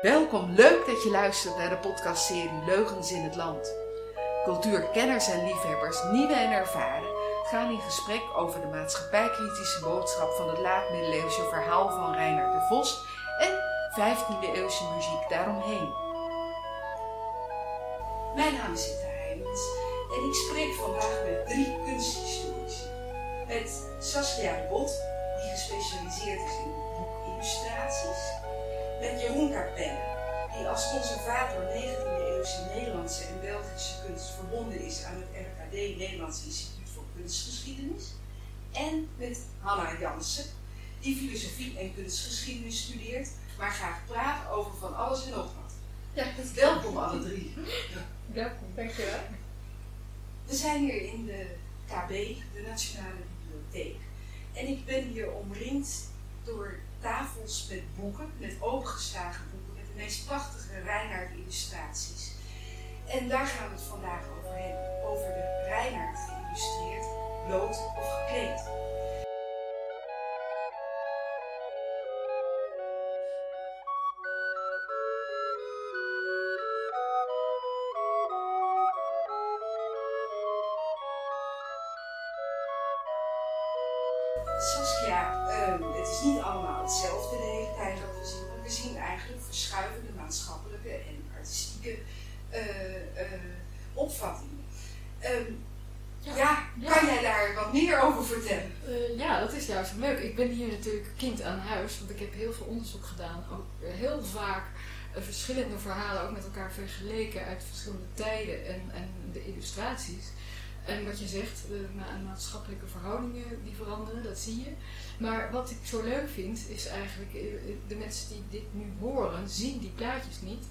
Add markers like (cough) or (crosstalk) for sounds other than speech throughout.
Welkom, leuk dat je luistert naar de podcastserie Leugens in het Land. Cultuurkenners en liefhebbers, nieuwe en ervaren, gaan in gesprek over de maatschappijkritische boodschap van het laat-middeleeuwse verhaal van Reinhard de Vos en 15e eeuwse muziek daaromheen. Mijn naam is Sita Heijmans en ik spreek vandaag met drie kunsthistorici. Met Saskia de Bot, die gespecialiseerd is in boekillustraties met Jeroen Carpelle, die als conservator 19e-eeuwse Nederlandse en Belgische kunst verbonden is aan het RKD Nederlands Instituut voor Kunstgeschiedenis. En met Hanna Jansen, die filosofie en kunstgeschiedenis studeert, maar graag praat over van alles en nog wat. Ja, welkom alle drie. Welkom, dankjewel. We zijn hier in de KB, de Nationale Bibliotheek. En ik ben hier omringd door tafels met boeken, met opengeslagen boeken, met de meest prachtige Reinhard illustraties. En daar gaan we het vandaag over hebben, over de Reinhard geïllustreerd, bloot of gekleed. Maatschappelijke en artistieke eh, eh, opvattingen. Ehm, Ja. ja, Ja. kan jij daar wat meer over vertellen? Eh, ja, dat is juist leuk. Ik ben hier natuurlijk kind aan huis, want ik heb heel veel onderzoek gedaan. Ook heel vaak verschillende verhalen ook met elkaar vergeleken uit verschillende tijden en, en de illustraties. En wat je zegt, de ma- maatschappelijke verhoudingen die veranderen, dat zie je. Maar wat ik zo leuk vind, is eigenlijk, eh, de mensen die dit nu horen, zien die plaatjes niet.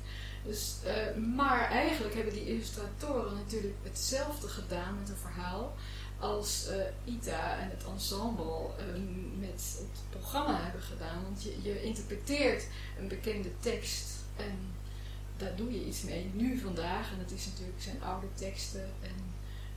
Dus, eh, maar eigenlijk hebben die illustratoren natuurlijk hetzelfde gedaan met een verhaal als eh, Ita en het ensemble eh, met het programma hebben gedaan. Want je, je interpreteert een bekende tekst en daar doe je iets mee nu vandaag. En het is natuurlijk zijn oude teksten en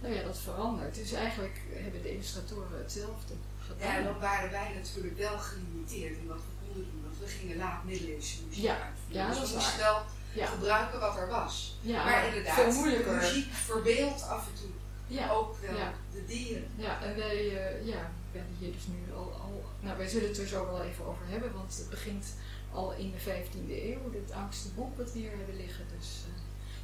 nou ja, dat verandert. Dus eigenlijk hebben de illustratoren hetzelfde Ja, en gedaan. dan waren wij natuurlijk wel gelimiteerd in wat we konden doen. Want we gingen laat middeleeuwse muziek Ja, ja, dus dat we moesten wel Ja, gebruiken wat er was. ja maar inderdaad, veel moeilijker. muziek verbeeldt af en toe Ja, ook wel de dieren. Ja, en wij, eh, ja, we hebben hier dus nu al, al... Nou, wij zullen het er zo wel even over hebben, want het begint al in de 15e eeuw. Het oudste boek wat we hier hebben liggen. Dus eh,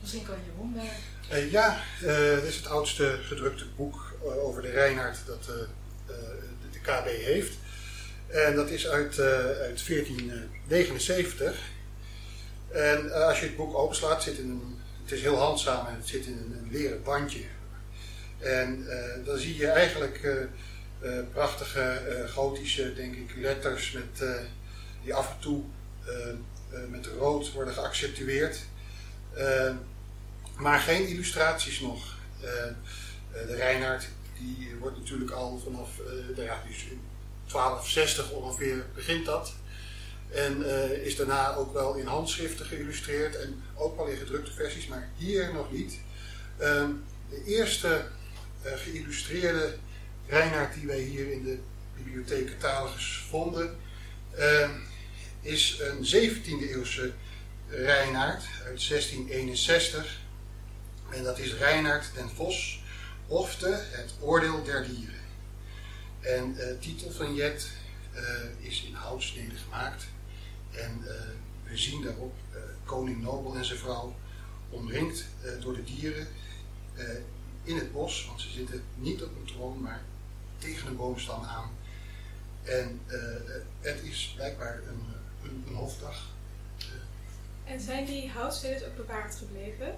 misschien kan Jeroen daar... Eh, ja, eh, dit is het oudste gedrukte boek eh, over de Reinhard dat de, de KB heeft. En dat is uit, uit 1479. En als je het boek openslaat, zit in het is heel handzaam en het zit in een, een leren bandje. En dan zie je eigenlijk prachtige gotische, denk ik, letters met, die af en toe met rood worden geaccentueerd. Eh, maar geen illustraties nog. Eh, eh, de Reinhard die wordt natuurlijk al vanaf eh, nou ja, dus in 1260 ongeveer begint dat. En eh, is daarna ook wel in handschriften geïllustreerd en ook wel in gedrukte versies, maar hier nog niet. Ehm, de eerste geïllustreerde Reinhard die wij hier in de bibliotheek Catalogus vonden, ehm, is een 17e eeuwse Reinhard uit 1661. En dat is Reinhard den Vos, ofte het oordeel der dieren. En eh, titel van Jet eh, is in houtsnede gemaakt. En eh, we zien daarop koning Nobel en zijn vrouw omringd door de dieren in het bos. Want ze zitten niet op een troon, maar tegen een boomstam aan. En het is blijkbaar een, een, een hofdag. En zijn die houtsneden ook bewaard gebleven?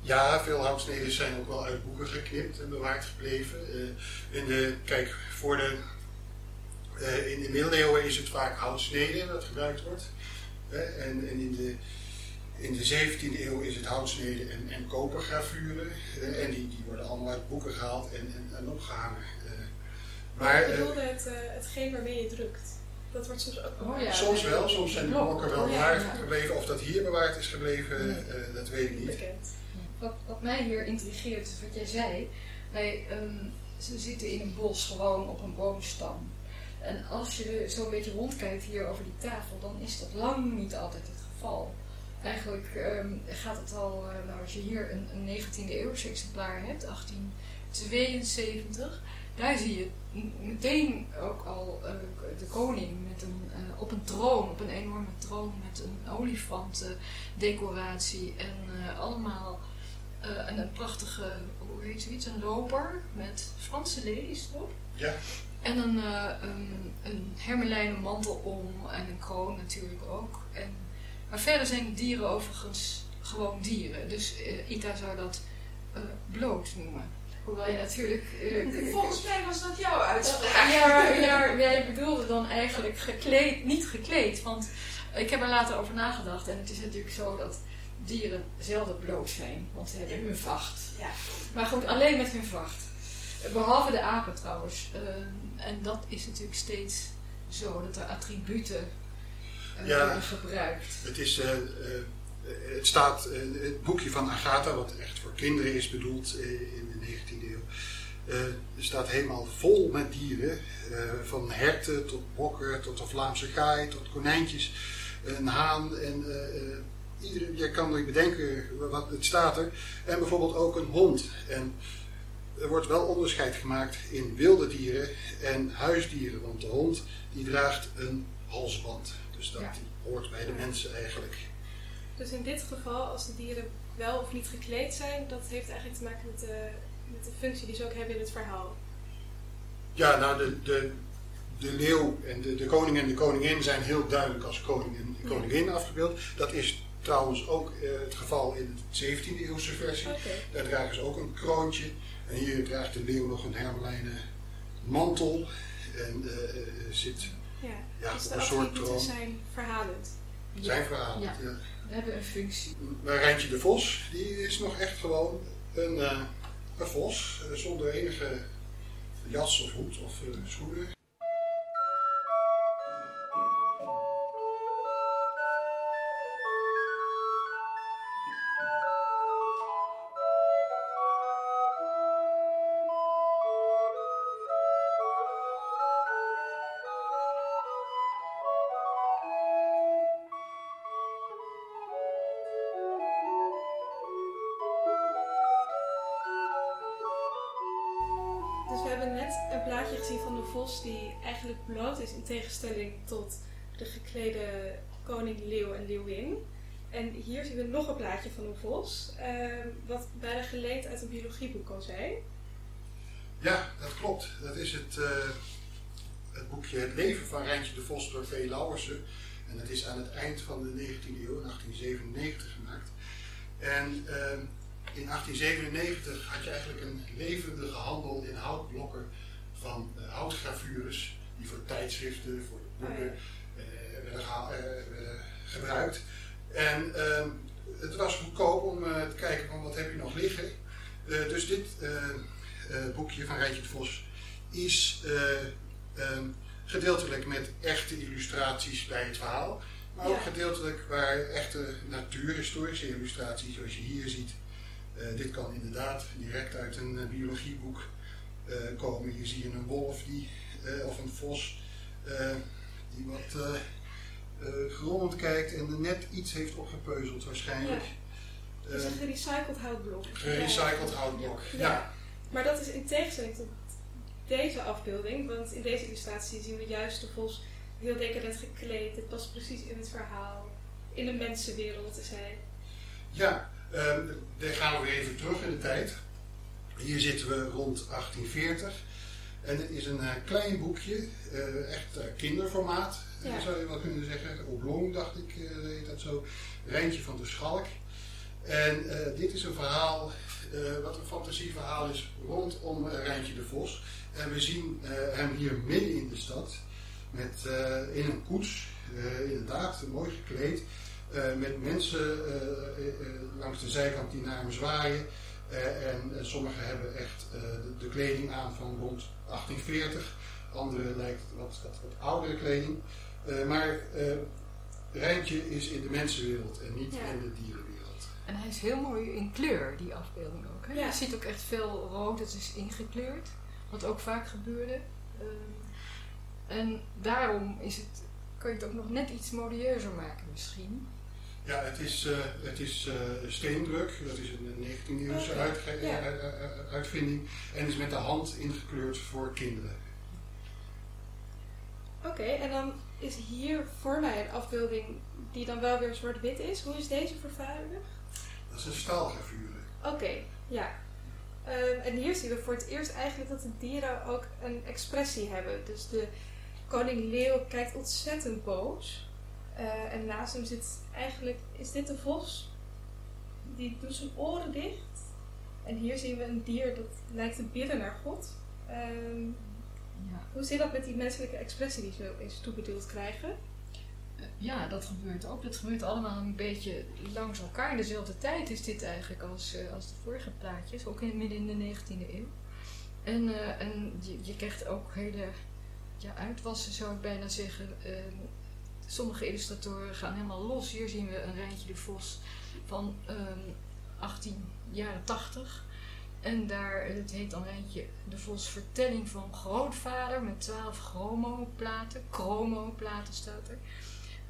Ja, veel houtsneden zijn ook wel uit boeken geknipt en bewaard gebleven. Eh, in de, kijk, voor de, eh, in de middeleeuwen is het vaak houtsnede dat gebruikt wordt. En, en in, de, in de 17e eeuw is het houtsnede en, en kopergravuren. En die, die worden allemaal uit boeken gehaald en, en, en opgehangen. Eh, maar ik bedoelde het, hetgeen waarmee je drukt. Dat wordt soms ook Oh ja. soms wel, soms zijn de Blok. blokken wel Oh ja, bewaard ja. gebleven. Of dat hier bewaard is gebleven, Nee. eh, dat weet ik niet. bekend. Wat, wat mij hier intrigeert is wat jij zei. Wij, ehm, ze zitten in een bos gewoon op een boomstam. En als je zo een beetje rondkijkt hier over die tafel, dan is dat lang niet altijd het geval. Eigenlijk ehm, gaat het al, eh, nou, als je hier een, een 19e eeuwse exemplaar hebt, 1872, daar zie je meteen ook al eh, de koning met een, eh, op een troon, op een enorme troon met een olifantendecoratie en eh, allemaal eh, een, prachtige, hoe heet zoiets, een loper met Franse lelies erop. Ja. En een, een, een hermelijnen mantel om en een kroon natuurlijk ook. En, maar verder zijn dieren overigens gewoon dieren. Dus Ita zou dat bloot noemen. Hoewel je natuurlijk... eh, (laughs) Volgens mij was dat jouw uitspraak. (laughs) ja, ja, jij bedoelde dan eigenlijk gekleed, niet gekleed. Want ik heb er later over nagedacht. En het is natuurlijk zo dat dieren zelden bloot zijn. Want ze hebben hun vacht. Ja. Maar goed, alleen met hun vacht. Behalve de apen trouwens. Eh, en dat is natuurlijk steeds zo. Dat er attributen eh, Ja. worden gebruikt. Het, is, eh, eh, het staat, het boekje van Agatha, wat echt voor kinderen is bedoeld eh, in de 19e eeuw, eh, staat helemaal vol met dieren. eh, van herten tot bokken, tot de Vlaamse gaai, tot konijntjes, een haan. En eh, eh, iedereen, je kan je bedenken wat het staat er. En bijvoorbeeld ook een hond. En er wordt wel onderscheid gemaakt in wilde dieren en huisdieren. Want de hond die draagt een halsband. Dus dat Ja. hoort bij de mensen eigenlijk. Dus in dit geval, als de dieren wel of niet gekleed zijn, dat heeft eigenlijk te maken met de, met de functie die ze ook hebben in het verhaal. Ja, nou de, de, de leeuw en de, de koning en de koningin zijn heel duidelijk als koning en Ja. koningin afgebeeld. Dat is trouwens ook eh, het geval in de 17e eeuwse versie. Daar dragen ze ook een kroontje. En hier draagt de leeuw nog een hermelijnen mantel. En eh, eh, zit Ja. ja, dus op de een soort troon. zijn verhalend. Zijn verhaal. Ja, Ja. we hebben een functie. Maar Rijntje de Vos, die is nog echt gewoon een, eh, een vos. eh, zonder enige jas of hoed of eh, schoenen. Eigenlijk bloot is in tegenstelling tot de geklede koning, leeuw en leeuwin. En hier zien we nog een plaatje van een vos, ehm, wat bijna geleend uit een biologieboek kan zijn. Ja, dat klopt. Dat is het, eh, het boekje Het leven van Rijntje de Vos door V. Lauwersen. En dat is aan het eind van de 19e eeuw, in 1897 gemaakt. En eh, in 1897 had je eigenlijk een levendige handel in houtblokken van eh, houtgravures die voor tijdschriften, voor de boeken eh, werden geha- eh, werden gebruikt. En ehm, het was goedkoop om eh, te kijken van wat heb je nog liggen. Eh, dus dit eh, eh, boekje van Rijntje de Vos is eh, ehm, gedeeltelijk met echte illustraties bij het verhaal. Maar ook Ja. gedeeltelijk waar echte natuurhistorische illustraties, zoals je hier ziet. Eh, dit kan inderdaad direct uit een eh, biologieboek eh, komen. Hier zie je een wolf die, eh, of een vos eh, die wat eh grommend kijkt en er net iets heeft opgepeuzeld waarschijnlijk. Het is een gerecycled houtblok. gerecycled houtblok. Ja. ja. Maar dat is in tegenstelling tot deze afbeelding, want in deze illustratie zien we juist de vos heel decadent gekleed. Het past precies in het verhaal. In de mensenwereld is hij. Ja, dan gaan we weer even terug in de tijd. Hier zitten we rond 1840. En het is een eh, klein boekje, eh, echt eh, kinderformaat, Ja. zou je wel kunnen zeggen. Oblong, dacht ik, heet dat zo. Rijntje van de Schalk. En dit is een verhaal, wat een fantasieverhaal is rondom Rijntje de Vos. En we zien hem hier midden in de stad, met, in een koets, inderdaad, mooi gekleed. Met mensen langs de zijkant die naar hem zwaaien. Eh, en eh, sommigen hebben echt eh, de, de kleding aan van rond 1840. Anderen lijkt wat, wat, wat oudere kleding. Eh, maar eh Rijntje is in de mensenwereld en niet Ja. in de dierenwereld. En hij is heel mooi in kleur, die afbeelding ook. Hè? Ja. Je ziet ook echt veel rood, het is ingekleurd. Wat ook vaak gebeurde. Ehm, en daarom is het, kan je het ook nog net iets modieuzer maken misschien. Ja, het is, eh, het is eh, steendruk. Dat is een 19e eeuwse Oké, uitge- ja. eh, uitvinding. En is met de hand ingekleurd voor kinderen. Oké, en dan is hier voor mij een afbeelding die dan wel weer zwart-wit is. Hoe is deze vervaardigd? Dat is een staalgravure. Oké, ja. Ehm, en hier zien we voor het eerst eigenlijk dat de dieren ook een expressie hebben. Dus de koning leeuw kijkt ontzettend boos. Eh, en naast hem zit eigenlijk, is dit de vos? Die doet zijn oren dicht. En hier zien we een dier dat lijkt te bidden naar God. Ehm, Ja. hoe zit dat met die menselijke expressie die ze is toebedeeld krijgen? Eh, Ja, dat gebeurt ook. Dat gebeurt allemaal een beetje langs elkaar. In dezelfde tijd is dit eigenlijk als, eh, als de vorige plaatjes, ook in, midden in de 19e eeuw. En, en je, je krijgt ook hele ja, uitwassen, zou ik bijna zeggen. Eh, sommige illustratoren gaan helemaal los. Hier zien we een Rijntje de Vos van ehm 18 jaren 80. En daar, het heet dan Rijntje de Vos Vertelling van Grootvader met 12 chromoplaten. Chromoplaten staat er.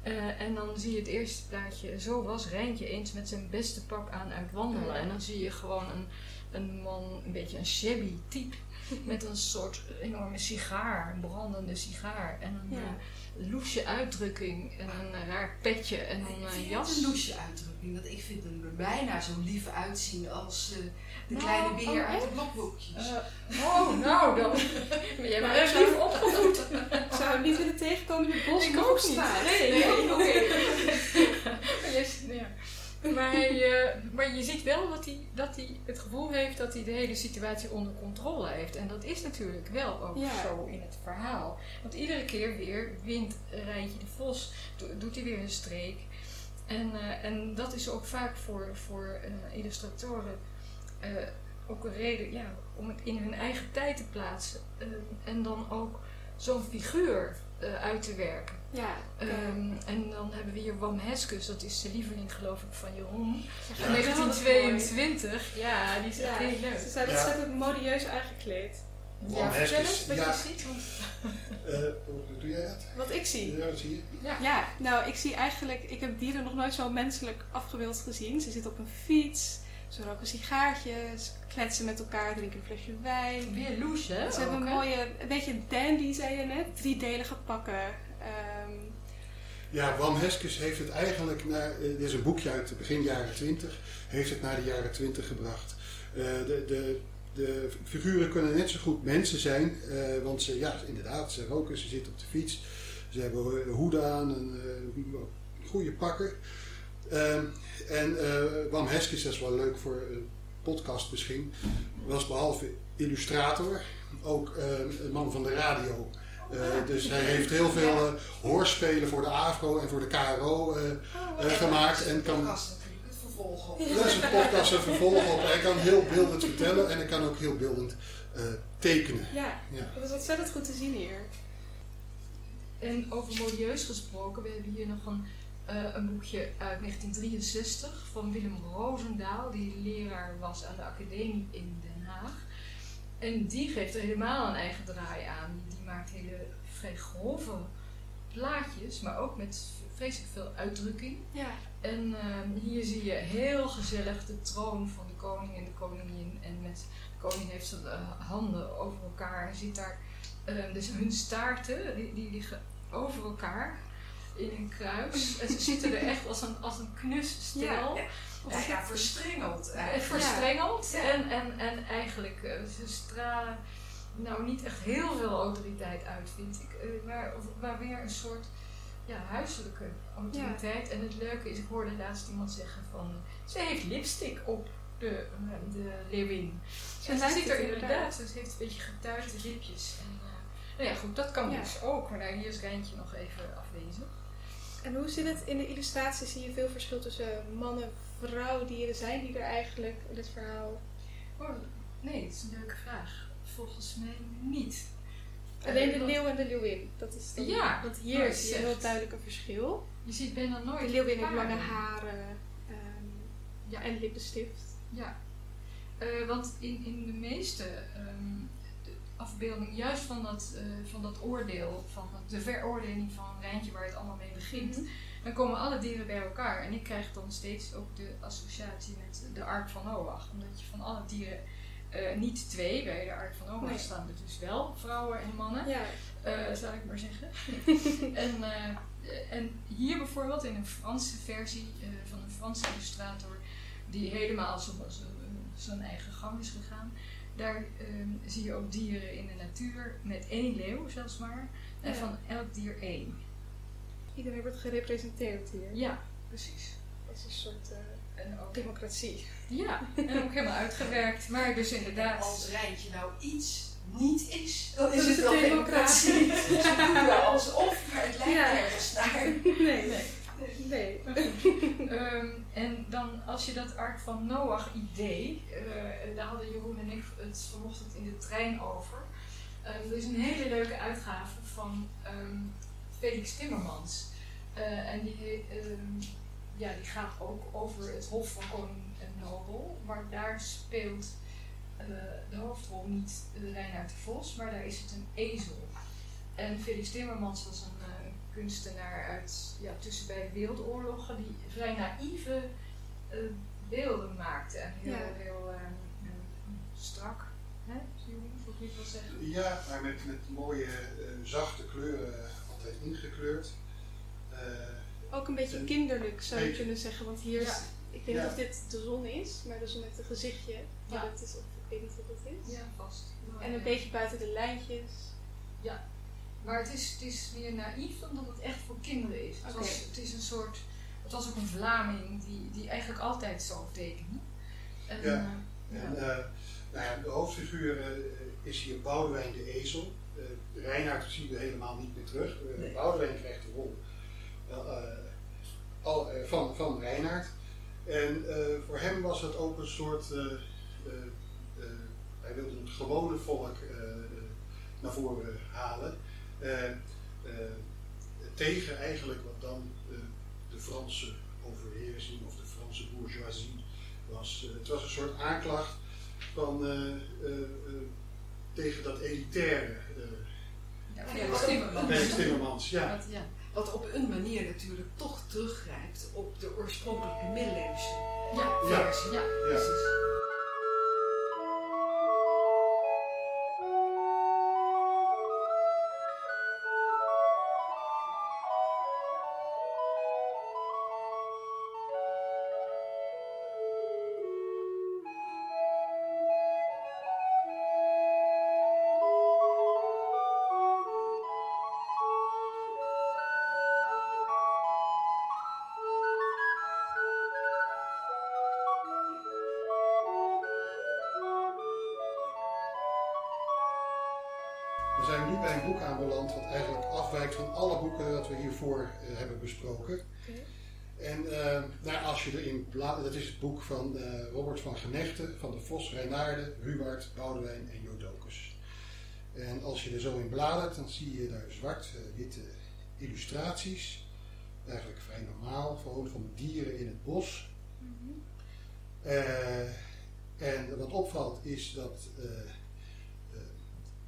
Eh, en dan zie je het eerste plaatje. Zo was Rijntje eens met zijn beste pak aan uit wandelen. En dan zie je gewoon een, een man, een beetje een shabby type. Met een soort enorme sigaar, een brandende sigaar. En een Ja. eh, loesje uitdrukking. En een eh, raar petje en een eh, jas. een loesje uitdrukking, want ik vind hem er bijna zo lief uitzien als de Nou, kleine beer oh, uit de echt? blokboekjes. Oh, nou dan. (laughs) Maar jij Maar bent erg lief opgevoed. Ik (laughs) zou hem niet willen tegenkomen in het bos. Ik ook niet. Nee, nee, (laughs) oké. Maar je- ja. Maar, hij, maar je ziet wel dat hij, dat hij het gevoel heeft dat hij de hele situatie onder controle heeft. En dat is natuurlijk wel ook Ja. zo in het verhaal. Want iedere keer weer wint Rijntje de Vos, do- doet hij weer een streek. En, eh, en dat is ook vaak voor, voor eh, illustratoren eh, ook een reden ja, om het in hun eigen tijd te plaatsen. En dan ook zo'n figuur eh, uit te werken. Ja, Ehm, en dan hebben we hier Wam Heskes, dat is de lieveling geloof ik van Jeroen. ja. Van 1922. Ja, die is echt Ja, heel leuk. Ze zijn Ja. ontzettend modieus aangekleed. Ja, vertel eens wat ja. je ziet. Want, Eh, hoe doe jij dat? Wat ik zie. Ja, dat zie je. ja. Ja, nou, ik zie eigenlijk, ik heb dieren nog nooit zo menselijk afgebeeld gezien. Ze zitten op een fiets, ze roken sigaartjes, kletsen met elkaar, drinken een flesje wijn. Weer loes, hè? Ze hebben een mooie, een beetje dandy, zei je net, driedelige pakken. Ehm, Ja, Wam Heskes heeft het eigenlijk naar, eh, dit is een boekje uit de begin jaren 20, heeft het naar de jaren 20 gebracht. Eh, de, de, de figuren kunnen net zo goed mensen zijn, eh, want ze, ja, inderdaad, ze roken, ze zitten op de fiets, ze hebben hoeden aan, en, eh, goede pakken. En eh, Wam Heskes, dat is wel leuk voor een podcast misschien, was behalve illustrator ook eh, een man van de radio. Eh, dus hij heeft heel veel hoorspelen voor de AVRO en voor de KRO eh, eh, gemaakt. En kan, Podcast natuurlijk, het vervolg op. dat is een podcast een vervolg op. Hij kan heel beeldend vertellen en hij kan ook heel beeldend eh, tekenen. ja, Ja. dat is ontzettend goed te zien hier. En over modieus gesproken, we hebben hier nog een, eh, een boekje uit 1963 van Willem Roosendaal, die leraar was aan de academie in Den Haag. En die geeft er helemaal een eigen draai aan. Die maakt hele vrij grove plaatjes, maar ook met vreselijk veel uitdrukking. Ja, En ehm, hier zie je heel gezellig de troon van de koning en de koningin. En met de koning heeft zijn eh, handen over elkaar. Zit daar, eh, dus hun staarten, die, die liggen over elkaar in een kruis. En ze zitten er echt als een, als een knus stel. Ja, Ja, ja, ja, verstrengeld eigenlijk. verstrengeld en, en, en eigenlijk eh, ze stralen nou niet echt heel veel autoriteit uit, vind ik. eh, maar, of- maar weer een soort ja, huiselijke autoriteit. En het leuke is, ik hoorde laatst iemand zeggen van eh, ze heeft lipstick op de, eh, de leeuwin. Ze ziet het er inderdaad, ze heeft een beetje getuigde lipjes. En, eh, nou ja, goed, dat kan Ja. dus ook. Maar nou, hier is Rijntje nog even afwezig. En hoe zit het in de illustratie? Zie je veel verschil tussen mannen, vrouwen, dieren? Zijn die er eigenlijk in dit verhaal? Oh, nee, dat is een leuke vraag. Volgens mij niet. Alleen de leeuw en de leeuwin. Dat is dan, Ja, want hier zie je heel duidelijk een verschil. Je ziet bijna nooit. De leeuwin heeft paarden. lange haren ehm, Ja. en lippenstift. Ja. Eh, want in, in de meeste ehm, de afbeeldingen, juist van dat, eh, van dat oordeel, van de veroordeling van Rijntje waar het allemaal mee begint, Mhm. dan komen alle dieren bij elkaar. En ik krijg dan steeds ook de associatie met de Ark van Noach. Omdat je van alle dieren, eh, niet twee, bij de Ark van Noach Nee. staan er dus wel vrouwen en mannen, Ja, eh zou ik maar zeggen. (laughs) en, en hier bijvoorbeeld in een Franse versie van een Franse illustrator, die helemaal zo- zo- zijn eigen gang is gegaan. Daar ehm, zie je ook dieren in de natuur met één leeuw zelfs maar. En Ja. van elk dier één. iedereen wordt gerepresenteerd hier. Ja, precies. Dat is een soort eh, En ook, democratie. ja, en ook helemaal uitgewerkt. Maar dus inderdaad. Als Rijntje nou iets niet is, dan is het wel democratie. democratie. Ze doen wel alsof, maar het lijkt Ja. nergens naar. Nee, Nee. Nee. (laughs) Ehm, en dan als je dat Ark van Noach idee, eh, daar hadden Jeroen en ik het vanochtend in de trein over. Eh, er is een hele leuke uitgave van ehm, Felix Timmermans. Eh, en die, ehm, ja, die gaat ook over het Hof van Koning Nobel. Maar daar speelt eh, de hoofdrol niet uh, Reinhard de Vos, maar daar is het een ezel. En Felix Timmermans was een kunstenaar uit ja, tussen beide wereldoorlogen die vrij naïeve eh, beelden maakte. En heel, Ja. heel eh, eh, strak. Hè? Zou ik niet wel zeggen? Ja, maar met, met mooie eh, zachte kleuren altijd ingekleurd. Eh, Ook een beetje kinderlijk zou je kunnen zeggen, want hier is, Ja. ik weet niet Ja. of dit de zon is, maar dus met een gezichtje. Ja. dat is, of, ik weet niet wat dat is. Ja, vast. En een beetje buiten de lijntjes. Maar het is, het is meer naïef dan dat het echt voor kinderen is. Het, was, het is een soort. Het was ook een Vlaming die, die eigenlijk altijd zo tekende. En, Ja. eh, En eh, nou ja, de hoofdfiguur eh, is hier Boudewijn de Ezel. Uh, Reinhard zien we helemaal niet meer terug. Nee. Boudewijn krijgt de rol al, eh, van, van Reinhard. En eh, voor hem was het ook een soort. eh, eh, eh, hij wilde het gewone volk naar voren halen. Eh, eh, tegen eigenlijk wat dan eh, de Franse overheersing of de Franse bourgeoisie was. Eh, het was een soort aanklacht van, eh, eh, eh, tegen dat elitaire uh, ja, Ja, Felix Timmermans. Ja. Wat- ja. Wat op een manier natuurlijk toch teruggrijpt op de oorspronkelijke middeleeuwse Ja, Ja. versie. Ja, Ja. precies. We nu bij een boek aanbeland wat eigenlijk afwijkt van alle boeken dat we hiervoor eh, hebben besproken. En eh, nou, als je erin bladert, dat is het boek van eh, Robert van Genechten, van de Vos, Reinaarde, Huward, Boudewijn en Jodocus. En als je er zo in bladert, dan zie je daar zwart-witte illustraties. Eigenlijk vrij normaal, gewoon van dieren in het bos. Mhm. Eh, en wat opvalt is dat eh, eh,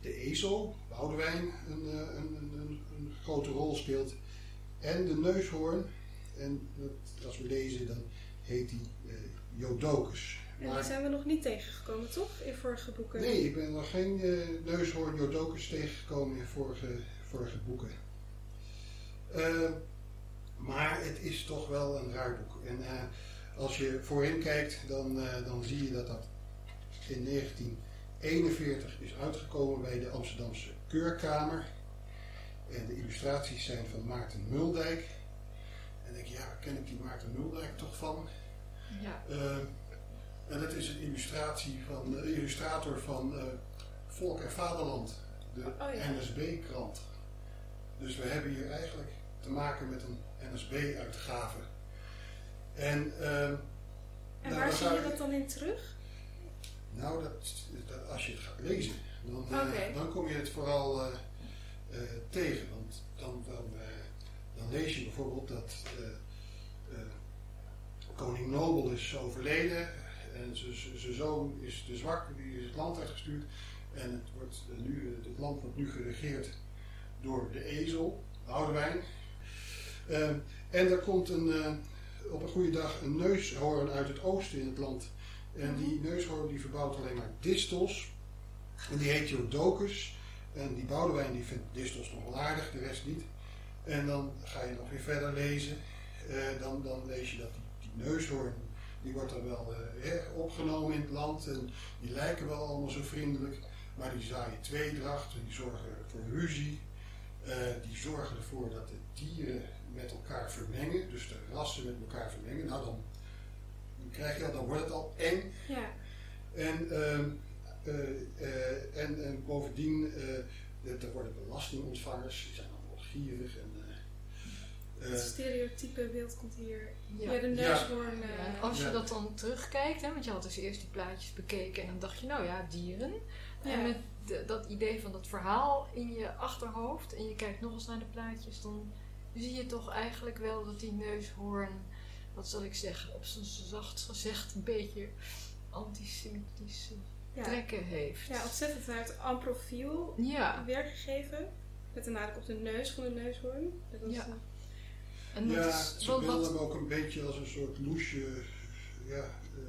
de ezel, Boudewijn, een, eh, een, een, een, een grote rol speelt. En de neushoorn. En dat, als we lezen, dan heet die eh, Jodocus. En die Maar, zijn we nog niet tegengekomen, toch? In vorige boeken. nee, ik ben nog geen eh, neushoorn Jodocus tegengekomen in vorige, vorige boeken. Maar het is toch wel een raar boek. En als je voorin kijkt, dan, dan zie je dat dat in 1941 is uitgekomen bij de Amsterdamse Keurkamer. En de illustraties zijn van Maarten Muldijk. En denk je, ja, ken ik die Maarten Muldijk toch van? Ja. Eh, en dat is een illustratie van de illustrator van eh, Volk en Vaderland, de Oh ja. NSB-krant. Dus we hebben hier eigenlijk te maken met een NSB-uitgave. En, eh, En nou, waar zie je ik- dat dan in terug? Nou, dat, dat- als je het gaat lezen, dan, eh, dan kom je het vooral eh, eh, tegen. Want dan, dan, dan lees je bijvoorbeeld dat koning Nobel is overleden en zijn- zoon is de zwakke, die is het land uitgestuurd. En het, wordt, nu, het land wordt nu geregeerd door de ezel, Boudewijn. Ehm, en er komt een, op een goede dag een neushoorn uit het oosten in het land. En die neushoorn die verbouwt alleen maar distels. En die heet Jodocus. En die Boudewijn die vindt distels nog wel aardig, de rest niet. En dan ga je nog weer verder lezen. Eh, dan, dan lees je dat die, neushoorn, die wordt dan wel eh, opgenomen in het land. En die lijken wel allemaal zo vriendelijk. Maar die zaaien tweedracht die zorgen voor ruzie. Eh, die zorgen ervoor dat de dieren met elkaar vermengen. Dus de rassen met elkaar vermengen. Nou dan krijg je, dan wordt het al eng. Ja, En, ehm, eh, eh, en, en bovendien, eh, er worden belastingontvangers, die zijn wel gierig. En, eh, het stereotype beeld komt hier. Ja, Ja. de neushoorn. Ja, eh, als je Ja. dat dan terugkijkt, hè, want je had dus eerst die plaatjes bekeken en dan dacht je, nou ja, dieren. Ja. En met de- dat idee van dat verhaal in je achterhoofd en je kijkt nog eens naar de plaatjes, dan zie je toch eigenlijk wel dat die neushoorn, wat zal ik zeggen, op zijn zacht gezegd een beetje antisemitische ja. trekken heeft. ja, ontzettend uit aan profiel Ja, weergegeven. Met een nadruk op de neus van de neushoorn. Dat was Ja. een- en dat ja, is ze hem ook een beetje als een soort loesje ja, eh,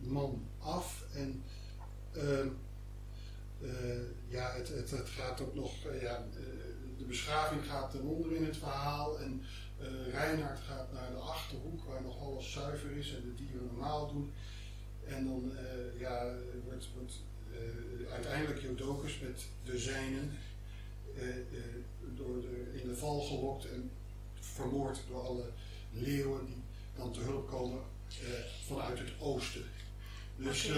man af. En ehm, eh, ja, het, het, het gaat ook nog, eh, ja, eh, de beschaving gaat ten onder in het verhaal. En eh Reinhard gaat naar de achterhoek waar nog alles zuiver is en de dieren normaal doen. En dan eh, ja, wordt, wordt eh, uiteindelijk Jodocus met de zijnen door de, in de val gelokt en vermoord door alle leeuwen die dan te hulp komen vanuit het oosten. Dus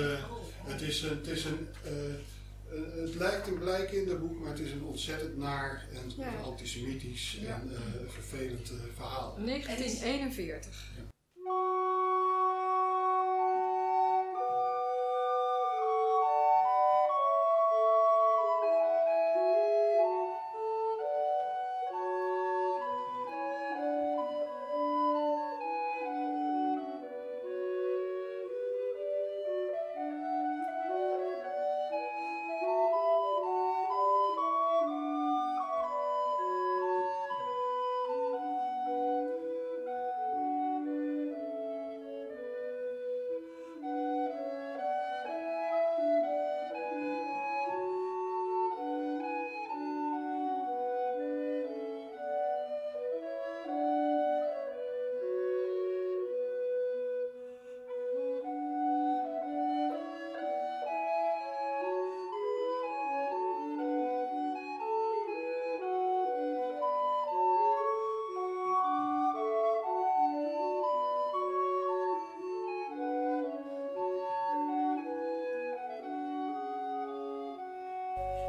het, is een, het, is een, eh, het lijkt een blijk in de boek, maar het is een ontzettend naar en Ja. antisemitisch Ja. en eh, vervelend eh, verhaal. 1941.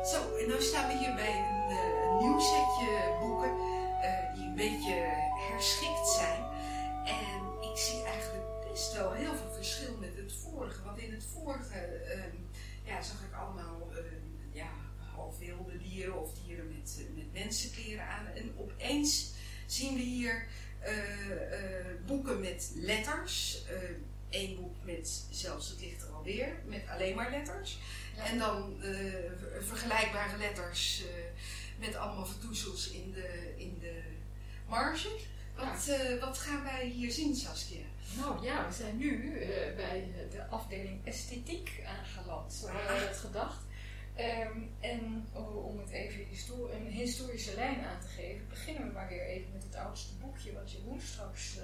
Zo, en nu staan we hier bij een, eh, nieuw setje boeken eh, die een beetje herschikt zijn. En ik zie eigenlijk best wel heel veel verschil met het vorige. Want in het vorige ehm, ja, zag ik allemaal ehm, ja, half wilde dieren of dieren met, eh, met mensenkleren aan. En opeens zien we hier boeken met letters. Eén boek met, zelfs het ligt er alweer, met alleen maar letters. En dan eh, ver- vergelijkbare letters eh, met allemaal vertoezels in de, in de marge. Wat, eh, wat gaan wij hier zien, Saskia? Nou ja, we zijn nu bij de afdeling esthetiek aangeland, zo hadden we dat gedacht. Ehm, en oh, om het even histo- een historische lijn aan te geven, beginnen we maar weer even met het oudste boekje wat Jeroen straks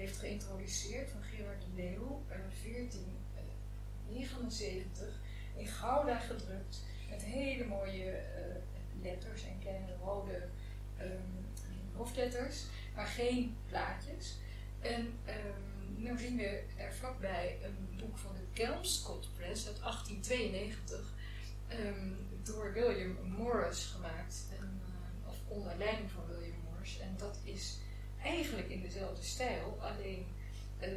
heeft geïntroduceerd van Gerard de Leeuw, eh 1479, in Gouda gedrukt, met hele mooie eh, letters en kleine rode ehm, hoofdletters, maar geen plaatjes. En um, nu zien we er vlakbij een boek van de Kelmscott Press uit 1892 ehm, door William Morris gemaakt. En, eh, of onder leiding van William Morris. En dat is eigenlijk in dezelfde stijl, alleen eh,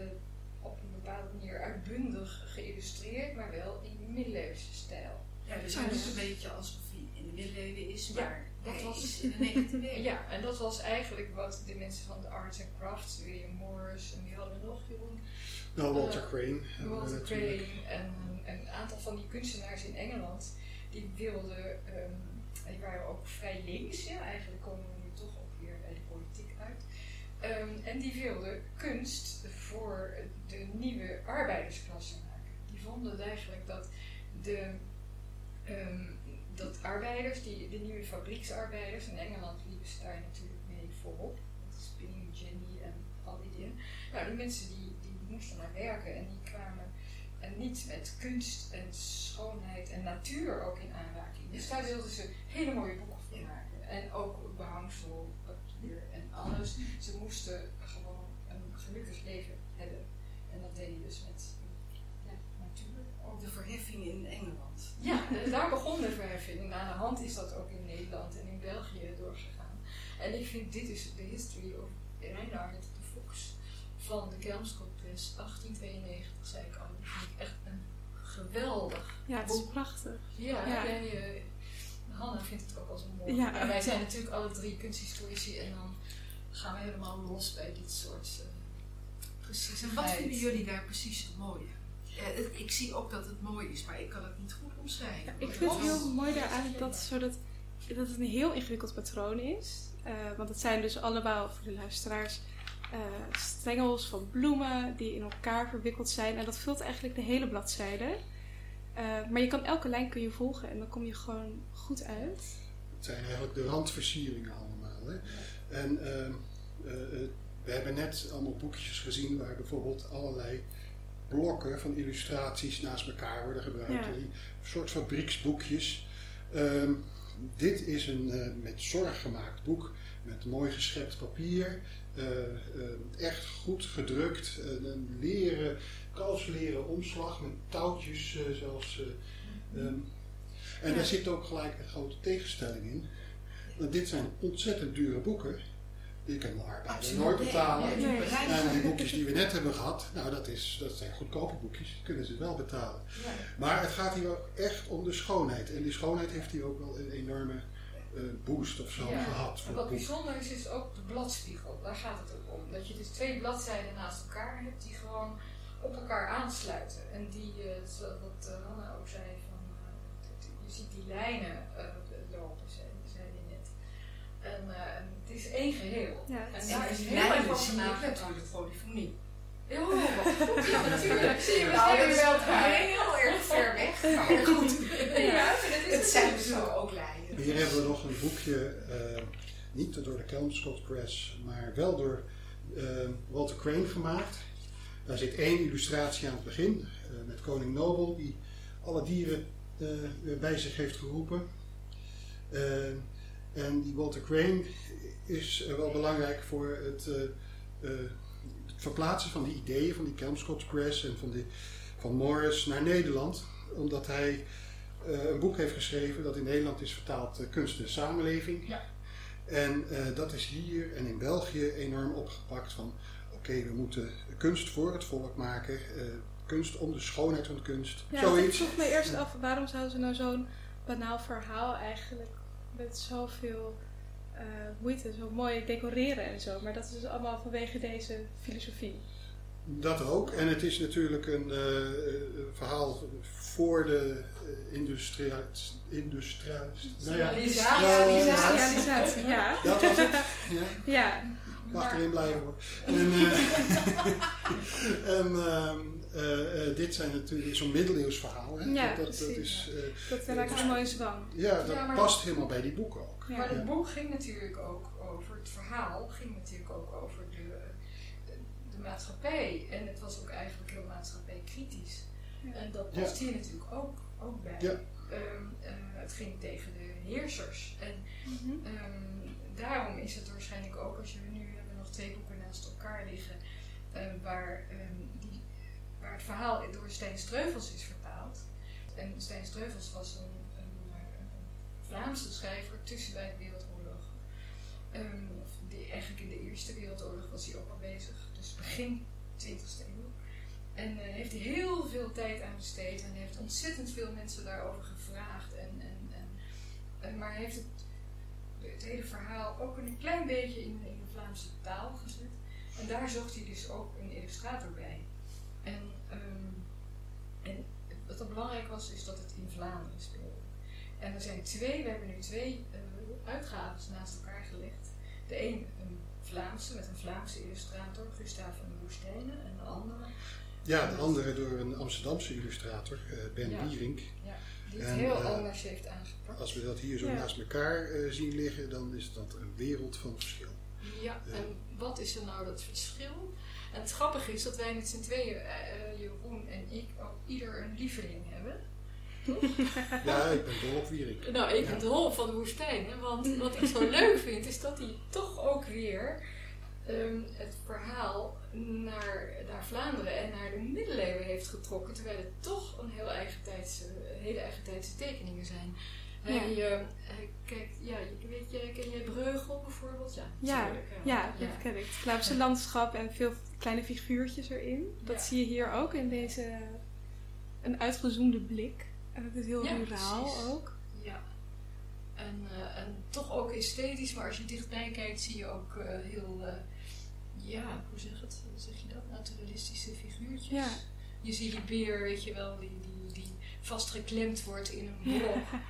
op een bepaalde manier uitbundig geïllustreerd, maar wel in middeleeuwse stijl. Ja, dus het is dus- een beetje alsof hij in de middeleeuwen is, Ja, maar dat hij was- is in de 19e eeuw. (laughs) Ja, en dat was eigenlijk wat de mensen van de Arts and Crafts, William Morris en wie hadden we nog, Jeroen? Nou, Walter Eh, Crane. Walter. Crane en een, een aantal van die kunstenaars in Engeland, die wilden, ehm, die waren ook vrij links, ja, eigenlijk komen we nu toch ook weer bij de politiek Ehm, en die wilde kunst voor de nieuwe arbeidersklasse maken. Die vonden eigenlijk dat de ehm, dat arbeiders, die, de nieuwe fabrieksarbeiders, in Engeland liepen ze daar natuurlijk mee voorop. Dat is Spinning Jenny en al die dingen. Nou, die mensen die, die moesten maar werken en die kwamen en niet met kunst en schoonheid en natuur ook in aanraking. Dus daar wilden ze hele mooie boeken voor maken. En ook behangsel, papier alles. Ze moesten gewoon een gelukkig leven hebben. En dat deden dus met ja, natuur. Ook de verheffing in Engeland. Ja, en daar begon de verheffing. En aan de hand is dat ook in Nederland en in België doorgegaan. En ik vind dit is de history of Reinhard de Fox van de Kelmscott Press 1892, zei ik al. Die vind ik echt een geweldig Ja, het is boek. prachtig. Ja, eh, Hanna vindt het ook als een mooi. Ja. Maar wij zijn natuurlijk alle drie kunsthistorici en dan gaan we helemaal los bij dit soort uh, precies. En wat vinden jullie daar precies het mooie? Ik zie ook dat het mooi is, maar ik kan het niet goed omschrijven. Ik vind het heel mooi daaraan dat, zodat, dat het een heel ingewikkeld patroon is. Eh, want het zijn dus allemaal, voor de luisteraars, eh, strengels van bloemen die in elkaar verwikkeld zijn. En dat vult eigenlijk de hele bladzijde. Eh, maar je kan elke lijn kun je volgen en dan kom je gewoon goed uit. Het zijn eigenlijk de randversieringen? En ehm, eh, eh, we hebben net allemaal boekjes gezien waar bijvoorbeeld allerlei blokken van illustraties naast elkaar worden gebruikt. Ja. Die soort fabrieksboekjes. Ehm, dit is een eh, met zorg gemaakt boek met mooi geschept papier. eh, eh, echt goed gedrukt. eh, een leren, kalfsleren omslag met touwtjes eh, zelfs. eh, ehm, en daar zit ook gelijk een grote tegenstelling in. Want dit zijn ontzettend dure boeken. Die kan de arbeider nooit betalen. Nee, nee, Nee. bereid. En die boekjes die we net hebben gehad, nou dat, is, dat zijn goedkope boekjes, die kunnen ze wel betalen. Ja. Maar het gaat hier ook echt om de schoonheid. En die schoonheid heeft hier ook wel een enorme eh, boost of zo Ja. gehad. Voor wat bijzonder is, is ook de bladspiegel. Daar gaat het ook om. Dat je dus twee bladzijden naast elkaar hebt die gewoon op elkaar aansluiten. En die, zoals wat eh, Hanna ook zei, van, je ziet die lijnen lopen, zei, zei die net. En eh, en het is één geheel. Ja, En het daar is heel erg ik nagedacht. natuurlijk polyfonie. Oh, wat goed. Ja, (laughs) natuurlijk. Zie je, we Nou, zijn elkaar. heel erg ver weg, (laughs) maar goed. Ja, dat is Het zijn dus ook lijnen. Hier hebben we nog een boekje, eh, niet door de Kelmscott Press, maar wel door eh, Walter Crane gemaakt. Daar zit één illustratie aan het begin, eh, met koning Nobel, die alle dieren eh, bij zich heeft geroepen. En die Walter Crane is eh, wel belangrijk voor het, eh, eh, het verplaatsen van de ideeën van die Kelmscott Press en van, die, van Morris naar Nederland. Omdat hij een boek heeft geschreven dat in Nederland is vertaald Kunst en Samenleving. Ja. En dat is hier en in België enorm opgepakt van oké, we moeten kunst voor het volk maken. kunst om de schoonheid van de kunst. Ja, want ik Zoiets. vroeg me eerst af, waarom zouden ze nou zo'n banaal verhaal eigenlijk met zoveel eh moeite, zo mooi decoreren en zo. Maar dat is dus allemaal vanwege deze filosofie. Dat ook. En het is natuurlijk een eh, eh, verhaal voor de uh, industria... industria nou ja, Industrialisatie. Ja. dat was het. Ja. Ja, Mag erin blijven hoor. En, eh, (laughs) en ehm, eh, eh, dit zijn natuurlijk zo'n middeleeuws verhaal. Hè? Ja, dat, dat, dat precies. is, eh, dat raakt een mooie zwang. ja, dat Ja, maar- past helemaal bij die boeken ook. Ja. Maar het boek ging natuurlijk ook over, het verhaal ging natuurlijk ook over de, de, de maatschappij. En het was ook eigenlijk heel maatschappijkritisch. Ja. En dat Ja. past hier natuurlijk ook, ook bij. Ja. Ehm, eh, het ging tegen de heersers. En Mhm. ehm, daarom is het waarschijnlijk ook, als je nu hebben nog twee boeken naast elkaar liggen, eh, ehm, waar het verhaal door Stijn Streuvels is vertaald. En Stijn Streuvels was een, een, Vlaamse schrijver tussen beide wereldoorlogen. Ehm, of die, eigenlijk in de Eerste Wereldoorlog was hij ook al bezig, dus begin 20e eeuw. En eh, heeft hij heel veel tijd aan besteed en heeft ontzettend veel mensen daarover gevraagd. En, en, en, maar heeft het, het hele verhaal ook een klein beetje in de Vlaamse taal gezet. En daar zocht hij dus ook een illustrator bij. En, ehm, en wat er belangrijk was, is dat het in Vlaanderen speelde. En er zijn twee, we hebben nu twee uh, uitgaves naast elkaar gelegd. De een een Vlaamse, met een Vlaamse illustrator, Gustav van de Woestijnen, en de andere Ja, de andere door een Amsterdamse illustrator, eh, Ben Ja. Bierink. die het En, heel eh, anders heeft aangepakt. Als we dat hier zo Ja. naast elkaar zien liggen, dan is dat een wereld van verschil. Ja, Ja. en wat is er nou dat verschil? En het grappige is dat wij met z'n tweeën, eh, eh, Jeroen en ik, ook ieder een lieveling hebben. (laughs) Ja, ik ben dol op Wierink. Nou, ik Ja. ben de hol van de woestijn. Hè? Want wat ik zo (laughs) leuk vind, is dat hij toch ook weer ehm, het verhaal naar, naar Vlaanderen en naar de middeleeuwen heeft getrokken. Terwijl het toch een heel eigentijdse, hele eigentijdse tekeningen zijn. Hij, eh, hij kijkt, ja, je weet je, ken jij Breugel bijvoorbeeld? Ja, Ja, natuurlijk, ja, dat ken ik. Het Vlaamse landschap en veel kleine figuurtjes erin. Dat Ja. zie je hier ook in deze een uitgezoomde blik. En het is heel Ja, ruraal precies. ook. Ja. En, eh, en toch ook esthetisch, maar als je dichtbij kijkt zie je ook eh, heel, ja, hoe zeg, het, hoe zeg je dat, naturalistische figuurtjes. Ja. Je ziet die beer, weet je wel, die, die, die vastgeklemd wordt in een blok (laughs)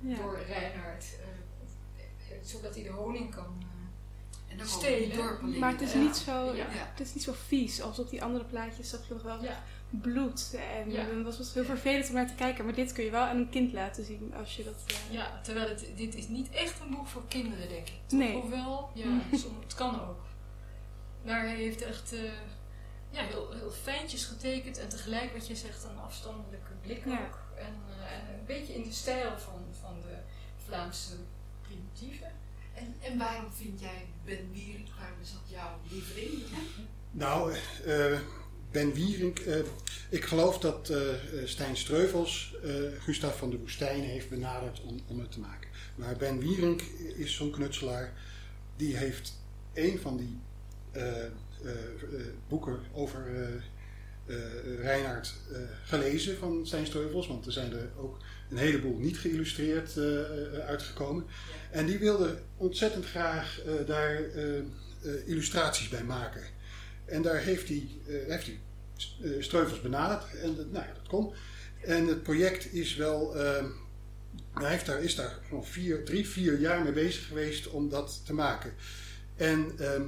Ja. door Reinhard, eh, eh, zodat hij de honing kan eh, En dan Stelen. Maar het is, Ja. niet zo, Ja. het is niet zo vies als op die andere plaatjes. zag je nog wel Ja. bloed. En Ja. dan was het heel vervelend om naar te kijken. Maar dit kun je wel aan een kind laten zien als je dat... eh, Ja, terwijl het, dit is niet echt een boek voor kinderen, denk ik. toch? Nee. Hoewel, ja, (laughs) som- het kan ook. Maar hij heeft echt eh, ja, heel, heel fijntjes getekend en tegelijk, wat je zegt, een afstandelijke blik Ja. ook. En, eh, en een beetje in de stijl van, van de Vlaamse primitieven. En, en waarom vind jij Ben Wierink, waarom is dat jouw lieveling? Nou, eh, Ben Wierink, eh, ik geloof dat eh, eh, Stijn Streuvels eh Gustav van de Woestijn heeft benaderd om, om het te maken. Maar Ben Wierink is zo'n knutselaar, die heeft een van die eh, eh, eh, boeken over eh, Reinhard eh, gelezen van Stijn Streuvels, want er zijn er ook een heleboel niet geïllustreerd eh, uitgekomen. En die wilde ontzettend graag daar illustraties bij maken. En daar heeft hij, heeft hij Streuvels benaderd en dat- nou ja, dat kon. En het project is wel, eh, hij heeft daar, is daar nog vier, drie, vier jaar mee bezig geweest om dat te maken. En ehm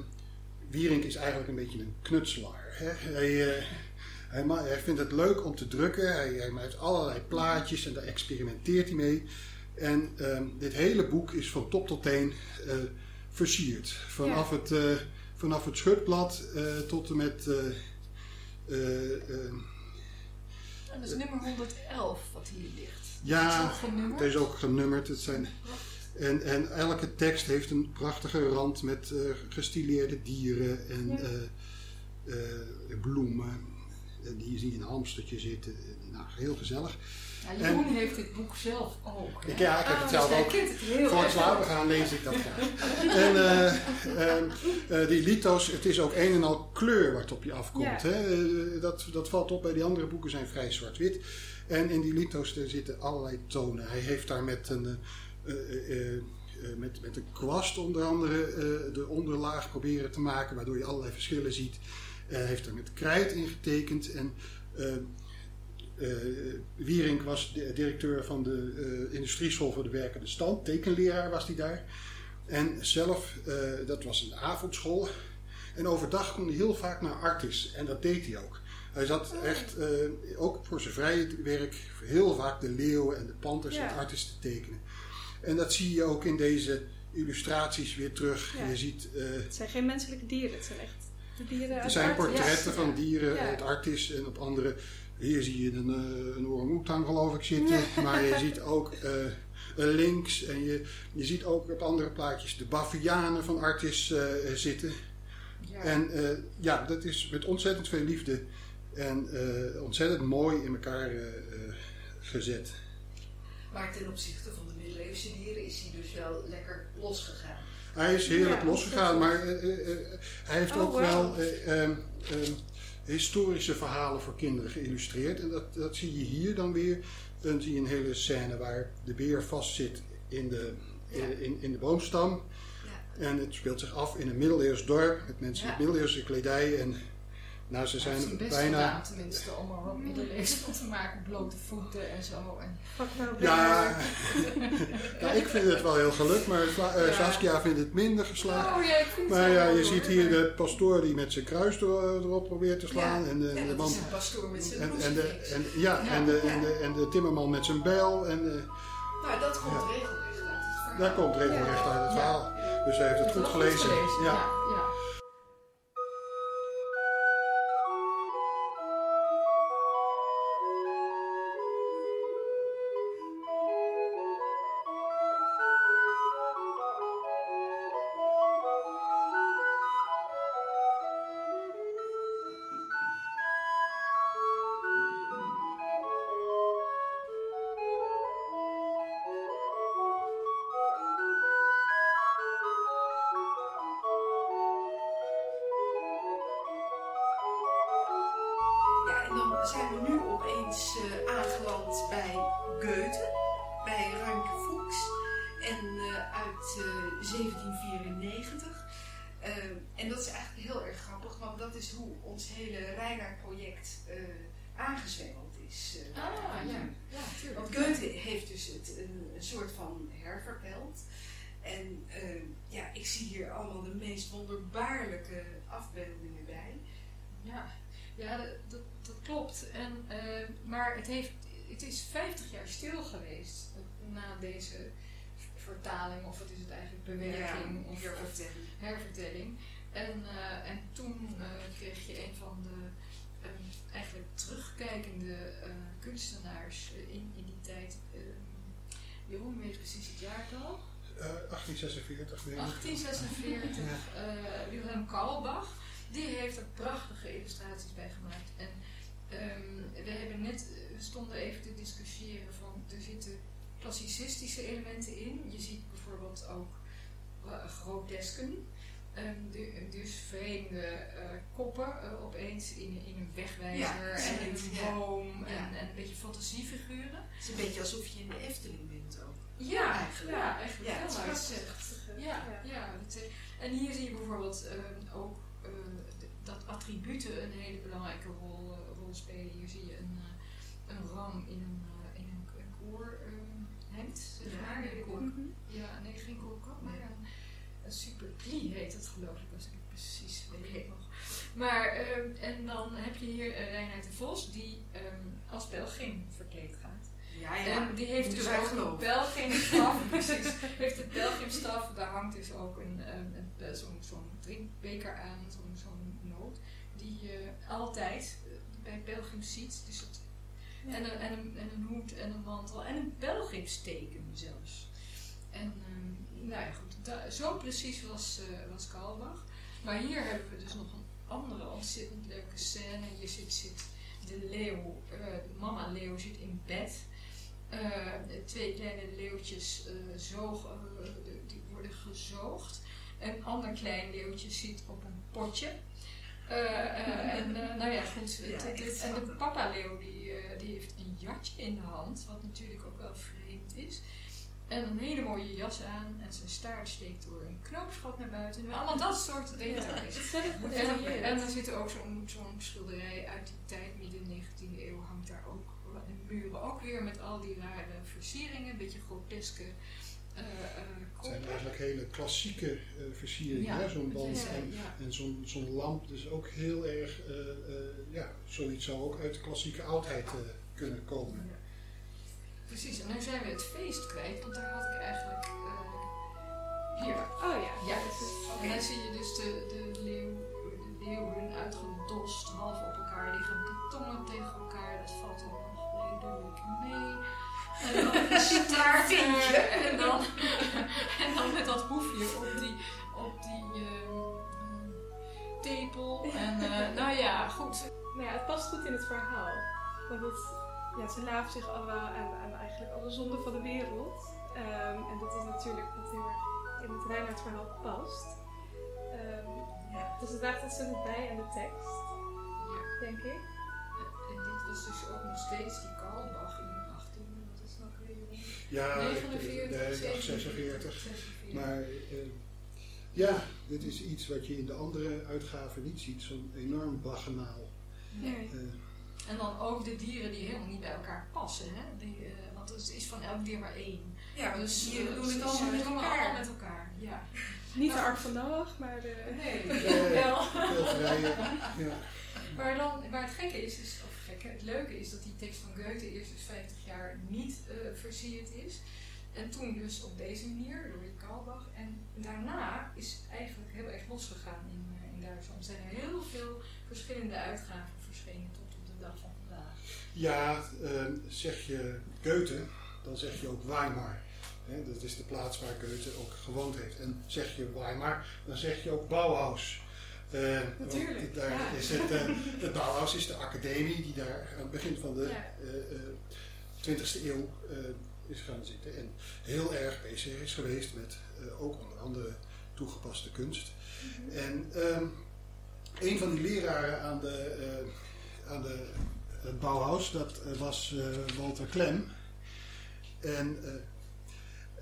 Wierink is eigenlijk een beetje een knutselaar. Hè? Hij, hij, vindt het leuk om te drukken. Hij, hij heeft allerlei plaatjes en daar experimenteert hij mee. En ehm, dit hele boek is van top tot teen eh, versierd. Vanaf, het, eh, vanaf het schutblad eh, tot en met. eh, eh, eh, En dat is nummer 111 wat hier ligt. ja, het is ook genummerd. Het zijn, en, en elke tekst heeft een prachtige rand met eh, gestileerde dieren en Ja. bloemen. En hier zie je een hamstertje zitten. Nou, heel gezellig. Ja, Jeroen heeft dit boek zelf ook. hè? Ik- ja, ik heb Ah, het dus zelf hij ook. het heel Voor het slapen gaan lees ik dat graag. En eh, eh, eh, die lito's, het is ook een en al kleur wat op je afkomt. Ja. Hè? Eh, dat, dat valt op bij die andere boeken zijn vrij zwart-wit. En in die lito's er zitten allerlei tonen. Hij heeft daar met een, met, met een kwast onder andere de onderlaag proberen te maken, waardoor je allerlei verschillen ziet. Hij heeft er met krijt in getekend. En eh, eh, Wierink was de- directeur van de eh, industrieschool voor de werkende stand. Tekenleraar was hij daar. En zelf, eh, dat was een avondschool. En overdag kon hij heel vaak naar Artis. En dat deed hij ook. Hij zat echt, eh, ook voor zijn vrije werk, heel vaak de leeuwen en de panters Ja. en Artis te tekenen. En dat zie je ook in deze illustraties weer terug. Ja. Je ziet... eh, Het zijn geen menselijke dieren, het zijn echt de dieren er zijn portretten Ja. van dieren Ja. uit Artis en op andere. Hier zie je een, eh, een orang-oetang geloof ik zitten. Maar je ziet ook eh, een links en je, je ziet ook op andere plaatjes de bavianen van Artis eh, zitten. Ja. En eh, ja, dat is met ontzettend veel liefde en eh, ontzettend mooi in elkaar gezet. Maar ten opzichte van de middeleeuwse dieren is hij dus wel lekker losgegaan. Hij is heerlijk Ja, losgegaan, maar eh, eh, eh, hij heeft Oh, ook wow. wel eh, ehm, ehm, historische verhalen voor kinderen geïllustreerd. En dat, dat zie je hier dan weer. Dan zie je een hele scène waar de beer vastzit in de, Ja. in, in de boomstam. Ja. En het speelt zich af in een middeleeuws dorp met mensen met middeleeuwse kledij. En nou, ze zijn best bijna... gedaan, tenminste, om er wat middeleeuws van te maken. Blote voeten en zo. En, nou Ja, ja, (laughs) ik vind het wel heel gelukt, maar Sla- eh, Ja. Saskia vindt het minder geslaagd. Oh ja, ik vind het Maar ja, je ziet hier de pastoor die met zijn kruis er- erop probeert te slaan. Ja. En de, Ja, de dat man is een pastoor met zijn En, en, de, en, ja, Ja. en, de, Ja. en, de, en de timmerman met zijn bijl. En eh, Nou, dat komt Ja. regelrecht uit het verhaal. daar komt regelrecht uit het Ja. verhaal. Dus hij heeft het goed gelezen. Ja. Ja, na deze vertaling, of wat is het eigenlijk, bewerking Ja, of, hervertelling. En, eh, en toen eh, kreeg je een van de eh, eigenlijk terugkijkende eh, kunstenaars in, in die tijd. eh, Jeroen weet precies het jaartal. Eh, 1846, nee. 1846, eh, Wilhelm Kaulbach, die heeft er prachtige illustraties bij gemaakt. En ehm, we hebben net, we stonden even te discussiëren van, er zitten klassicistische elementen in. Je ziet bijvoorbeeld ook uh, grotesken. Ehm, de- dus vreemde eh, koppen eh, opeens in, in een wegwijzer Ja, en in een boom Ja. En, en een beetje fantasiefiguren. Het is een beetje alsof je in de Efteling bent ook. Ja, eigenlijk. Ja, eigenlijk Ja, wel het is. Ja, ja. eh, en hier zie je bijvoorbeeld eh, ook eh, dat attributen een hele belangrijke rol, eh, rol spelen. Hier zie je een, eh, een ram in eh, een zeg Ja, maar. koor. Mhm. Ja, nee, geen koorkap, maar een, een superplie heet het geloof ik, als ik precies weet nog. Maar, ehm, en dan heb je hier uh, Reinhard de Vos, die ehm, als pelgrim verkleed gaat. Ja, En die heeft dus ook een pelgrimstaf, (laughs) precies, heeft een pelgrimstaf, daar hangt dus ook een, een, een- eh, zo'n zo'n drinkbeker aan, zo'n zo'n noot, die je altijd eh, bij pelgrims ziet. Dus dat, en, een, en, een, en een hoed en een mantel en een pelgrimsteken zelfs. En ehm, nou ja, goed, da- zo precies was, eh was Kalbach. Maar hier hebben we dus nog een andere ontzettend leuke scène. Hier zit, zit de leeuw, eh, de mama leeuw zit in bed. Eh, twee kleine leeuwtjes eh, zoog, eh, die worden gezoogd. Een ander klein leeuwtje zit op een potje. Eh, eh, en eh, nou ja, goed. Ja, en de papa leeuw die, eh, die heeft een jatje in de hand, wat natuurlijk ook wel vreemd is. En een hele mooie jas aan en zijn staart steekt door een knoopsgat naar buiten. Allemaal dat soort details. En, en er zit ook zo'n zo'n schilderij uit die tijd, midden 19e eeuw, hangt daar ook de muren. Ook weer met al die rare versieringen, een beetje groteske Het zijn koppen. eigenlijk hele klassieke eh, versieringen, Ja, hè? zo'n band ja, en, ja. en zo'n zo'n lamp. Dus ook heel erg, eh, eh, ja, zoiets zou ook uit de klassieke oudheid eh, kunnen komen. Precies, en nu zijn we het feest kwijt, want daar had ik eigenlijk eh, hier. Oh ja. Ja, dat is- en dan zie je dus de, de, leeuw, de leeuwen uitgedost, half op elkaar liggen, de tongen tegen elkaar, dat valt dan nog redelijk mee. En dan staart eh, en dan, (laughs) en dan met dat hoefje op die, op die ehm, tepel. En eh, nou ja, goed. Nou ja, het past goed in het verhaal. Want het, ja, ze laven zich allemaal aan, aan eigenlijk alle zonden van de wereld. Ehm, en dat is natuurlijk wat heel erg in het Reinhard verhaal past. Ehm, Ja. dus het draagt ontzettend bij aan de tekst, Ja. denk ik. En dit was dus ook nog steeds die Karlbach Ja, ik- 49, nee, 46. 46. Maar eh, ja, dit is iets wat je in de andere uitgaven niet ziet, zo'n enorm baggenaal. Nee. Eh, En dan ook de dieren die helemaal niet bij elkaar passen. Hè? Die, eh, want het is van elk dier maar één. Ja, Dus hier eh, doen we het allemaal met elkaar. allemaal met elkaar. Ja. (laughs) Niet de Ark van Noach, maar de... Nee, wel. Ja. (laughs) Maar, dan, maar het gekke is, is het leuke is dat die tekst van Goethe eerst dus 50 jaar niet eh, versierd is. En toen dus op deze manier, door Kalbach. En daarna is eigenlijk heel erg losgegaan in, eh, in Duitsland. Er zijn heel veel verschillende uitgaven verschenen tot op de dag van vandaag. Ja, eh, zeg je Goethe, dan zeg je ook Weimar. Dat is de plaats waar Goethe ook gewoond heeft. En zeg je Weimar, dan zeg je ook Bauhaus. Eh, Natuurlijk, Daar ja. is het, eh, het Bauhaus is de academie die daar aan het begin van de Ja. eh, eh, 20e eeuw is gaan zitten. En heel erg bezig is geweest met ook onder andere toegepaste kunst. En ehm, een van die leraren aan de, aan de het Bauhaus, dat was Walter Klem. En,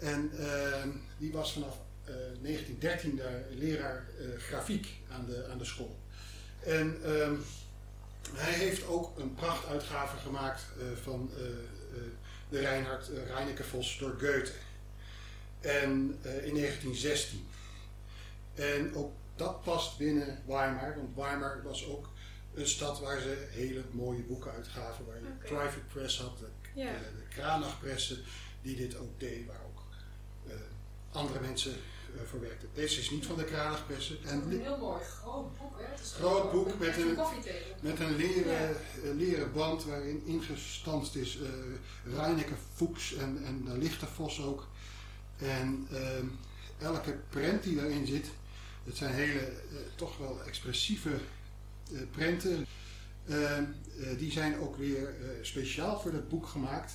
en ehm, die was vanaf 1913 daar leraar eh, grafiek aan de, aan de school. En ehm, hij heeft ook een prachtuitgave gemaakt eh, van eh, eh, de Reinhard uh, Reineke Vos door Goethe. En eh, in 1916. En ook dat past binnen Weimar, want Weimar was ook een stad waar ze hele mooie boeken uitgaven, waar je Oké. private press had, de, Ja. de, de Kranachpressen die dit ook deed, waar ook eh, andere mensen eh, voor werkten. Deze is niet van de Kranachpressen. En Een heel mooi groot boek, hè? Het is Groot boek met een- met een leren, eh, leren band waarin ingestanst is eh Reineke Fuchs en, en de Lichte Vos ook. En elke prent die daarin zit, het zijn hele toch wel expressieve prenten. Die zijn ook weer speciaal voor dat boek gemaakt.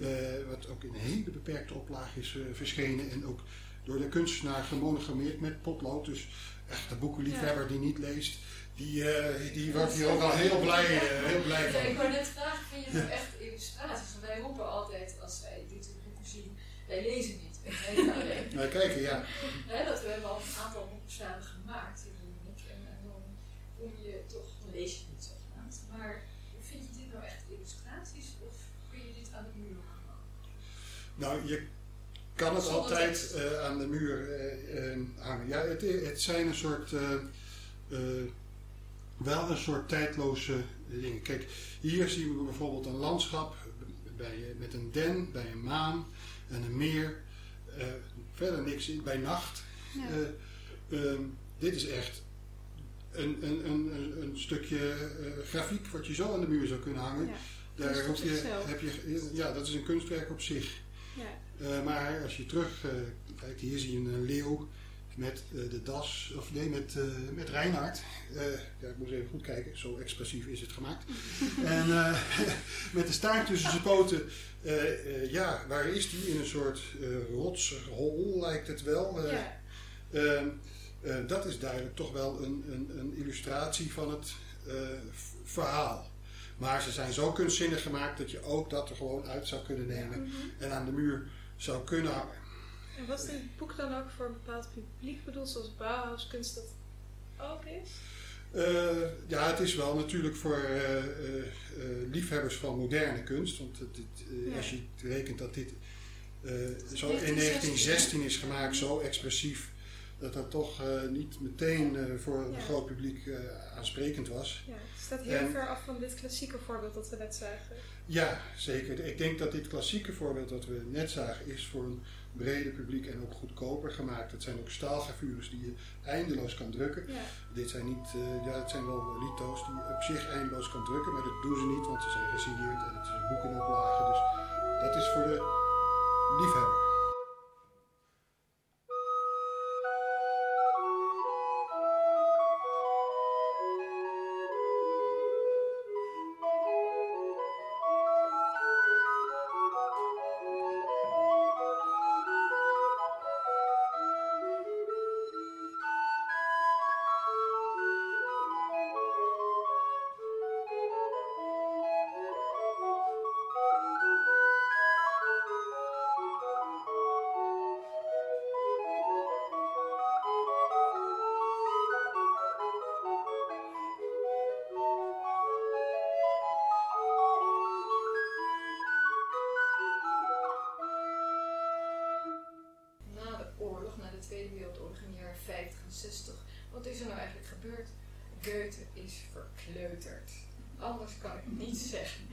Eh, wat ook in een hele beperkte oplage is eh, verschenen. En ook door de kunstenaar gemonogrammeerd met potlood. Dus echt de boekenliefhebber die niet leest, die, eh, die wordt hier ook al heel blij, eh, heel blij Ja, ik van. wou net vragen, vind je nou echt illustraties? Want wij roepen altijd, als wij dit boeken zien, wij lezen niet. (laughs) Wij kijken alleen. Kijken, ja. Dat we hebben al een aantal boeken samen gemaakt, en dan kom je toch, dan lees je niet zogenaamd. Maar vind je dit nou echt illustraties of kun je dit aan de muur hangen? Nou, je kan het altijd eh, aan de muur eh, eh, hangen. Ja, het, het zijn een soort, wel een soort tijdloze dingen. Kijk, hier zien we bijvoorbeeld een landschap bij, met een den, bij een maan en een meer. Verder niks in, bij nacht. Ja. Eh, ehm, dit is echt een, een, een, een, stukje grafiek wat je zo aan de muur zou kunnen hangen. Ja. Daar hoef je, heb je, ja, dat is een kunstwerk op zich. Eh, maar als je terug eh, kijkt, hier zie je een leeuw met eh, de das, of nee, met, eh met Reinhard. Eh, ja, ik moet even goed kijken, zo expressief is het gemaakt. (laughs) en eh, (laughs) met de staart tussen zijn poten, eh, eh, ja, waar is die? In een soort eh rotshol lijkt het wel. Eh, Ja. Ehm, eh, dat is duidelijk toch wel een, een, een illustratie van het eh, verhaal. Maar ze zijn zo kunstzinnig gemaakt dat je ook dat er gewoon uit zou kunnen nemen Mhm. en aan de muur zou kunnen hangen. En was dit boek dan ook voor een bepaald publiek bedoeld, zoals Bauhaus kunst dat ook is? Eh, ja, het is wel natuurlijk voor eh, eh, liefhebbers van moderne kunst. Want het, het, Ja. als je rekent dat dit zo in 1916 1916 is gemaakt, zo expressief, dat dat toch niet meteen voor een groot publiek aansprekend was. Ja, het staat heel En- ver af van dit klassieke voorbeeld dat we net zagen. Ja, zeker. Ik denk dat dit klassieke voorbeeld dat we net zagen is voor een breder publiek en ook goedkoper gemaakt. Het zijn ook staalgravures die je eindeloos kan drukken. Ja. Dit zijn niet, eh, ja, het zijn wel lito's die je op zich eindeloos kan drukken, maar dat doen ze niet, want ze zijn gesigneerd en het is een boek in oplage. Dus dat is voor de liefhebber. Goethe is verkleuterd. Anders kan ik niet zeggen.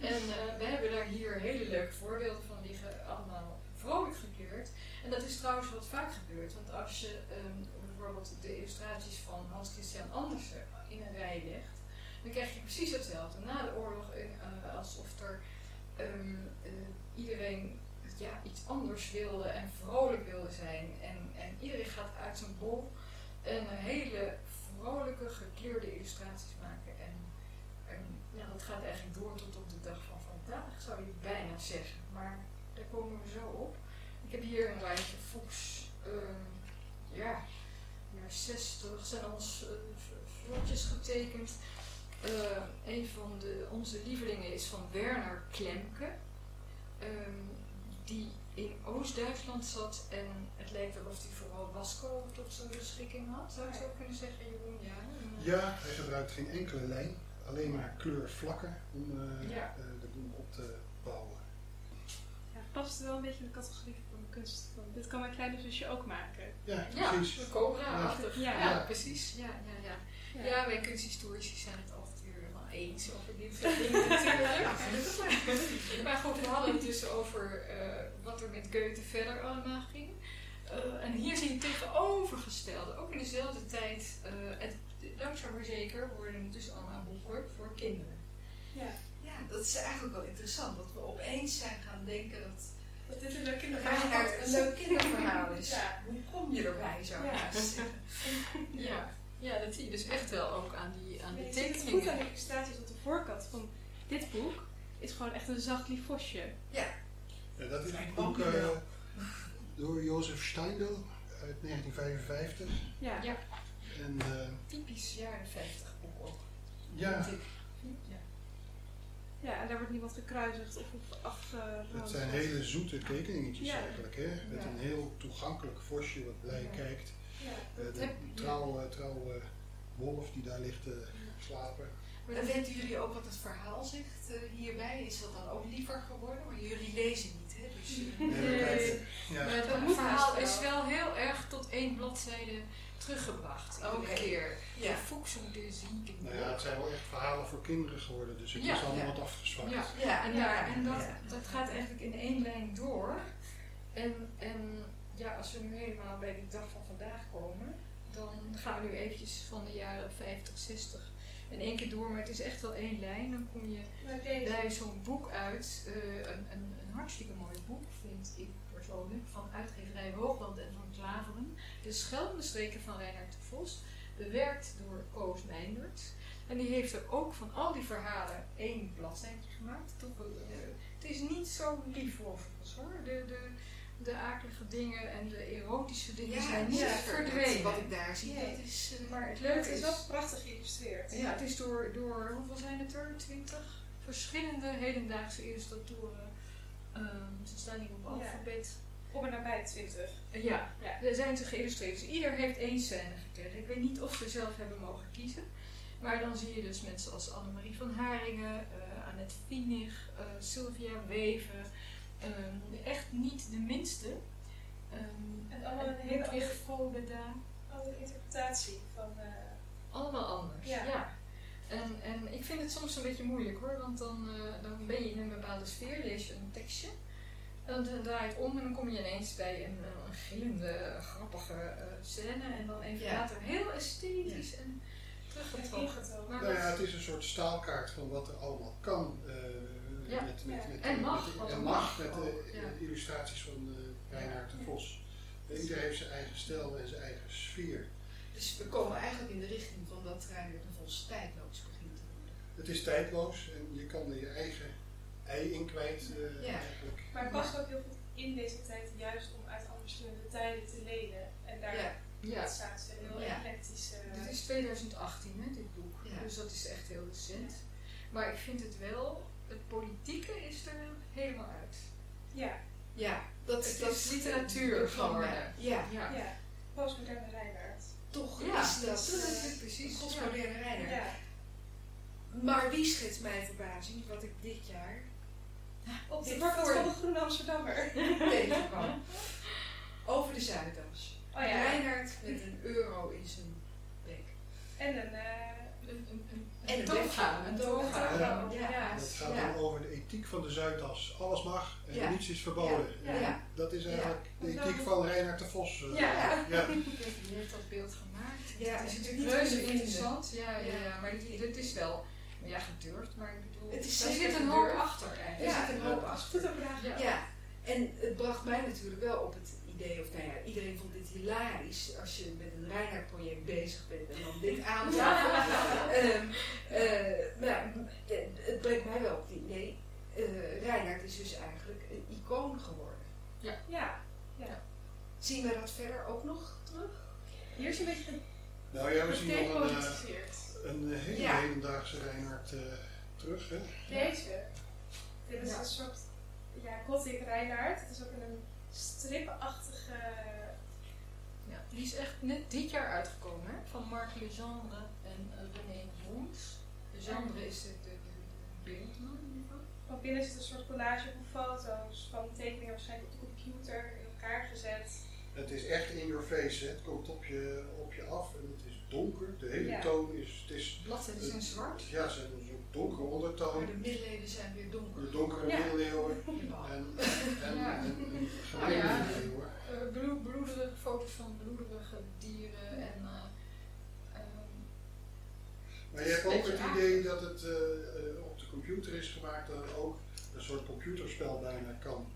En uh, we hebben daar hier hele leuke voorbeelden van liggen, allemaal vrolijk gekleurd. En dat is trouwens wat vaak gebeurt, want als je um, bijvoorbeeld de illustraties van Hans Christian Andersen in een rij legt, dan krijg je precies hetzelfde. Na de oorlog, uh, alsof er um, uh, iedereen ja, iets anders wilde en vrolijk wilde zijn. En, en iedereen gaat uit zijn bol en hele vrolijke, gekleurde illustraties maken. En, en ja, dat gaat eigenlijk door tot op de dag van vandaag, zou je bijna zeggen. Maar daar komen we zo op. Ik heb hier een rijtje Fuchs. Um, ja, jaar 60 zijn ons uh, vlotjes getekend. Uh, een van de, onze lievelingen is van Werner Klemke. Um, die in Oost-Duitsland zat en het leek alsof hij vooral Wasco tot zijn beschikking had. Zou je zo kunnen zeggen, Jeroen? Ja, ja hij gebruikt geen enkele lijn, alleen maar kleurvlakken om uh, ja. uh, de boel op te bouwen. Ja, past wel een beetje in de categorie van kunst. Van, dit kan mijn kleine zusje ook maken. Ja, precies. Ja, cobra-achtig. Ja. Ja, precies. Ja, ja, ja. ja. wij kunsthistorici zijn het altijd weer wel eens over dit soort dingen natuurlijk. maar goed, we hadden het dus over uh, wat er met Goethe verder allemaal ging. Uh, en hier zie je tegenovergestelde, ook in dezelfde tijd, uh, het, langzaam maar zeker worden het dus allemaal boeken voor kinderen. Ja. ja, dat is eigenlijk wel interessant, dat we opeens zijn gaan denken dat, dat dit een leuk kinderverhaal is. Een leuk kinderverhaal is. Ja. Hoe kom je erbij, zou ik ja. zeggen. (laughs) ja. Ja, dat zie je dus echt wel ook aan die, aan nee, die tekeningen. Het goed aan de illustraties op de voorkant van dit boek is gewoon echt een zacht lief vosje. Ja. ja dat is een boek uh, door Jozef Steindl uit 1955. Ja. ja. En, uh, Typisch jaren 50 boek ook. Ja. ja. Ja, en daar wordt niemand gekruisigd of afgeroosterd. Het zijn hele zoete tekeningetjes ja. eigenlijk, hè? Met ja. een heel toegankelijk vosje wat blij ja. kijkt. Ja. Uh, de trouwe, trouwe wolf die daar ligt te slapen. Maar weten jullie ook wat het verhaal zegt uh, hierbij? Is dat dan ook liever geworden? Maar jullie lezen niet, hè? Dus, nee, nee. Ja. Maar het, het verhaal is wel heel erg tot één bladzijde teruggebracht. Elke okay. keer. Ja. Te zien. Nou ja, het zijn wel echt verhalen voor kinderen geworden, dus het ja. is allemaal ja. wat afgezwakt. Ja, ja. en, ja, en dat, dat gaat eigenlijk in één lijn door. En, en ja, als we nu helemaal bij die dag van vandaag komen, dan gaan we nu eventjes van de jaren 50, 60 in één keer door, maar het is echt wel één lijn. Dan kom je bij zo'n boek uit, uh, een, een, een, hartstikke mooi boek, vind ik persoonlijk, van uitgeverij Hoogland en van Klaveren. De Scheldende Streken van Reinhard de Vos, bewerkt door Koos Meindert. En die heeft er ook van al die verhalen één bladzijtje gemaakt. Toch, uh, het is niet zo lief overigens hoor. De, de, de akelige dingen en de erotische dingen ja, zijn niet ja, verdwenen. Wat ik daar zie, Nee. dat is... uh, Maar het leuke is wel prachtig geïllustreerd. ja, het is door, door, hoeveel zijn het er? Twintig verschillende hedendaagse illustratoren. Ehm, ze staan hier op alfabet. Op en nabij 20. Uh, ja, Ja. er zijn ze geïllustreerd. Dus ieder heeft één scène gekregen. Ik weet niet of ze zelf hebben mogen kiezen. Maar dan zie je dus mensen als Annemarie van Haringen, uh, Annette Vienig, uh, Sylvia Weven. Um, echt niet de minste. Um, En allemaal een hele andere, andere interpretatie van... eh, Allemaal anders, ja. Ja. En, en ik vind het soms een beetje moeilijk hoor, want dan, uh, dan ben je in een bepaalde sfeer, lees je een tekstje. En dan draai je het om en dan kom je ineens bij een, een gillende, grappige uh, scène. En dan even Ja. later heel esthetisch en teruggetrokken. Maar Nou ja, het is een soort staalkaart van wat er allemaal kan. eh, Ja. met, met, Ja. met, En mag, met, en mag, mag met de ja. illustraties van uh, Reinhard de Vos. Ieder heeft zijn eigen stijl en zijn eigen sfeer. Dus we komen eigenlijk in de richting van dat Reinhard de Vos tijdloos begint te worden. Het is tijdloos en je kan er je eigen ei in kwijt eh, Ja. Maar het past ook heel goed in deze tijd, juist om uit alle verschillende tijden te lenen. En daar Ja, Ja, staat ze heel Ja. eclectisch. eh, dit is 2018 hè, dit boek. Ja. Dus dat is echt heel recent. Maar ik vind het wel, het politieke is er helemaal uit. ja, ja dat, Het dat is literatuur van mij. geworden. Ja, Ja, ja. Postmoderne Reinhard. toch Ja, is dat dat is eh, het precies. een postmoderne Reinhard. Ja. Maar wie schetst mijn verbazing wat ik dit jaar op de voor... van de Groene Amsterdammer. (laughs) Over de Zuidas. Oh ja. Reinhard met een euro in zijn bek. En een... Uh, een, een, een, een gaat dan over de ethiek van de Zuidas. Alles mag en niets is verboden. Dat is eigenlijk de ethiek van Reinhard de Vos. Eh, ja. ja. (laughs) ja. Die heeft dat beeld gemaakt. Ja, het is natuurlijk reuze interessant. Ja, ja, maar dit is wel ja, gedurfd, maar ik bedoel, Het is daar zit een hoop achter eigenlijk. Er zit een hoop achter. Ja. Ja, en het bracht mij natuurlijk wel op het idee, of nou ja, iedereen vond dit hilarisch als je met een Reinhard-project bezig bent en dan dit aantreft. (laughs) Ehm, eh, maar het brengt mij wel op het idee, eh Reinhard is dus eigenlijk een icoon geworden. Ja, Zien we dat verder ook nog terug? hier is een beetje Nou ja, we zien nog een, eh, een eh, hele Ja. hedendaagse Reinhard eh, terug. Hè? Deze. Dit is Ja. een soort ja, gothic Reinhard. Het is ook in een stripachtige... Ja, die is echt net dit jaar uitgekomen, hè? van Marc Legendre en René Rons. Legendre is de, de, de, de beeldman in ieder geval. Van binnen zit een soort collage van foto's, van tekeningen waarschijnlijk op de computer in elkaar gezet. Het is echt in your face. Hè? Het komt op je, op je af en het is donker. De hele Ja. toon is, het is De bladzijden zijn zwart. ja, het zijn een soort donkere Maar ondertoon. de middeleeuwen zijn weer donker. De donkere Ja. middeleeuwen (laughs) Jawel. en, en, Ja. en, en Ah, ja. middeleeuwen. Eh, bloed, bloederige foto's van bloederige dieren en eh, ehm, Maar je hebt ook het idee dat het eh, op de computer is gemaakt, dat het ook een soort computerspel bijna kan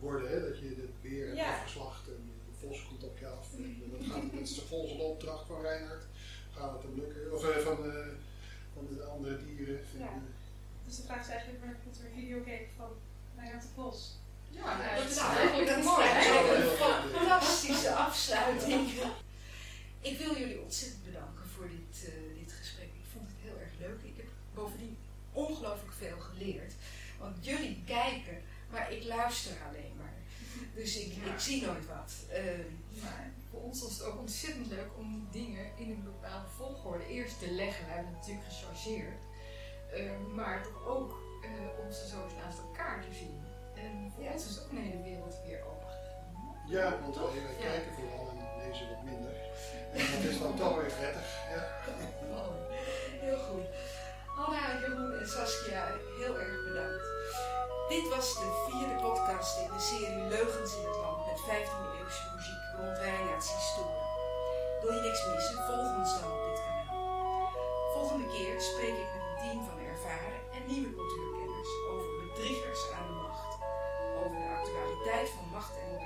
worden. Hè? Dat je de beer hebt Ja. afgeslacht en vos komt op je af. En dat gaat het is volgens de opdracht van Reinhard. Gaat het hem lukken? Of eh, van, eh, van de andere dieren. Ja. Dus de vraag is eigenlijk, wanneer komt er een videogame van Reinhard de Vos? ja, Nou, dat is nou, eigenlijk dat mooi. een fantastische afsluiting. Ik wil jullie ontzettend bedanken voor dit, eh, dit gesprek. Ik vond het heel erg leuk. Ik heb bovendien ongelooflijk veel geleerd. Want jullie kijken, maar ik luister alleen. Dus ik, Ja. ik zie nooit wat. Eh, Maar voor ons was het ook ontzettend leuk om dingen in een bepaalde volgorde eerst te leggen. We hebben het natuurlijk gechargeerd. Eh, maar toch ook eh, om ze zo eens naast elkaar te zien. En voor Ja. ons is ook een hele wereld weer opengegaan. Ja, want wij, wij Ja. kijken vooral en lezen wat minder. En dat is dan toch weer prettig. Ja. Heel goed. Anna, Jeroen en Saskia, heel erg bedankt. Dit was de vierde podcast in de serie Leugens in het Land met 15e eeuwse muziek rond Reinhard's historie. Wil je niks missen? Volg ons dan op dit kanaal. Volgende keer spreek ik met een team van ervaren en nieuwe cultuurkenners over bedriegers aan de macht. Over de actualiteit van macht en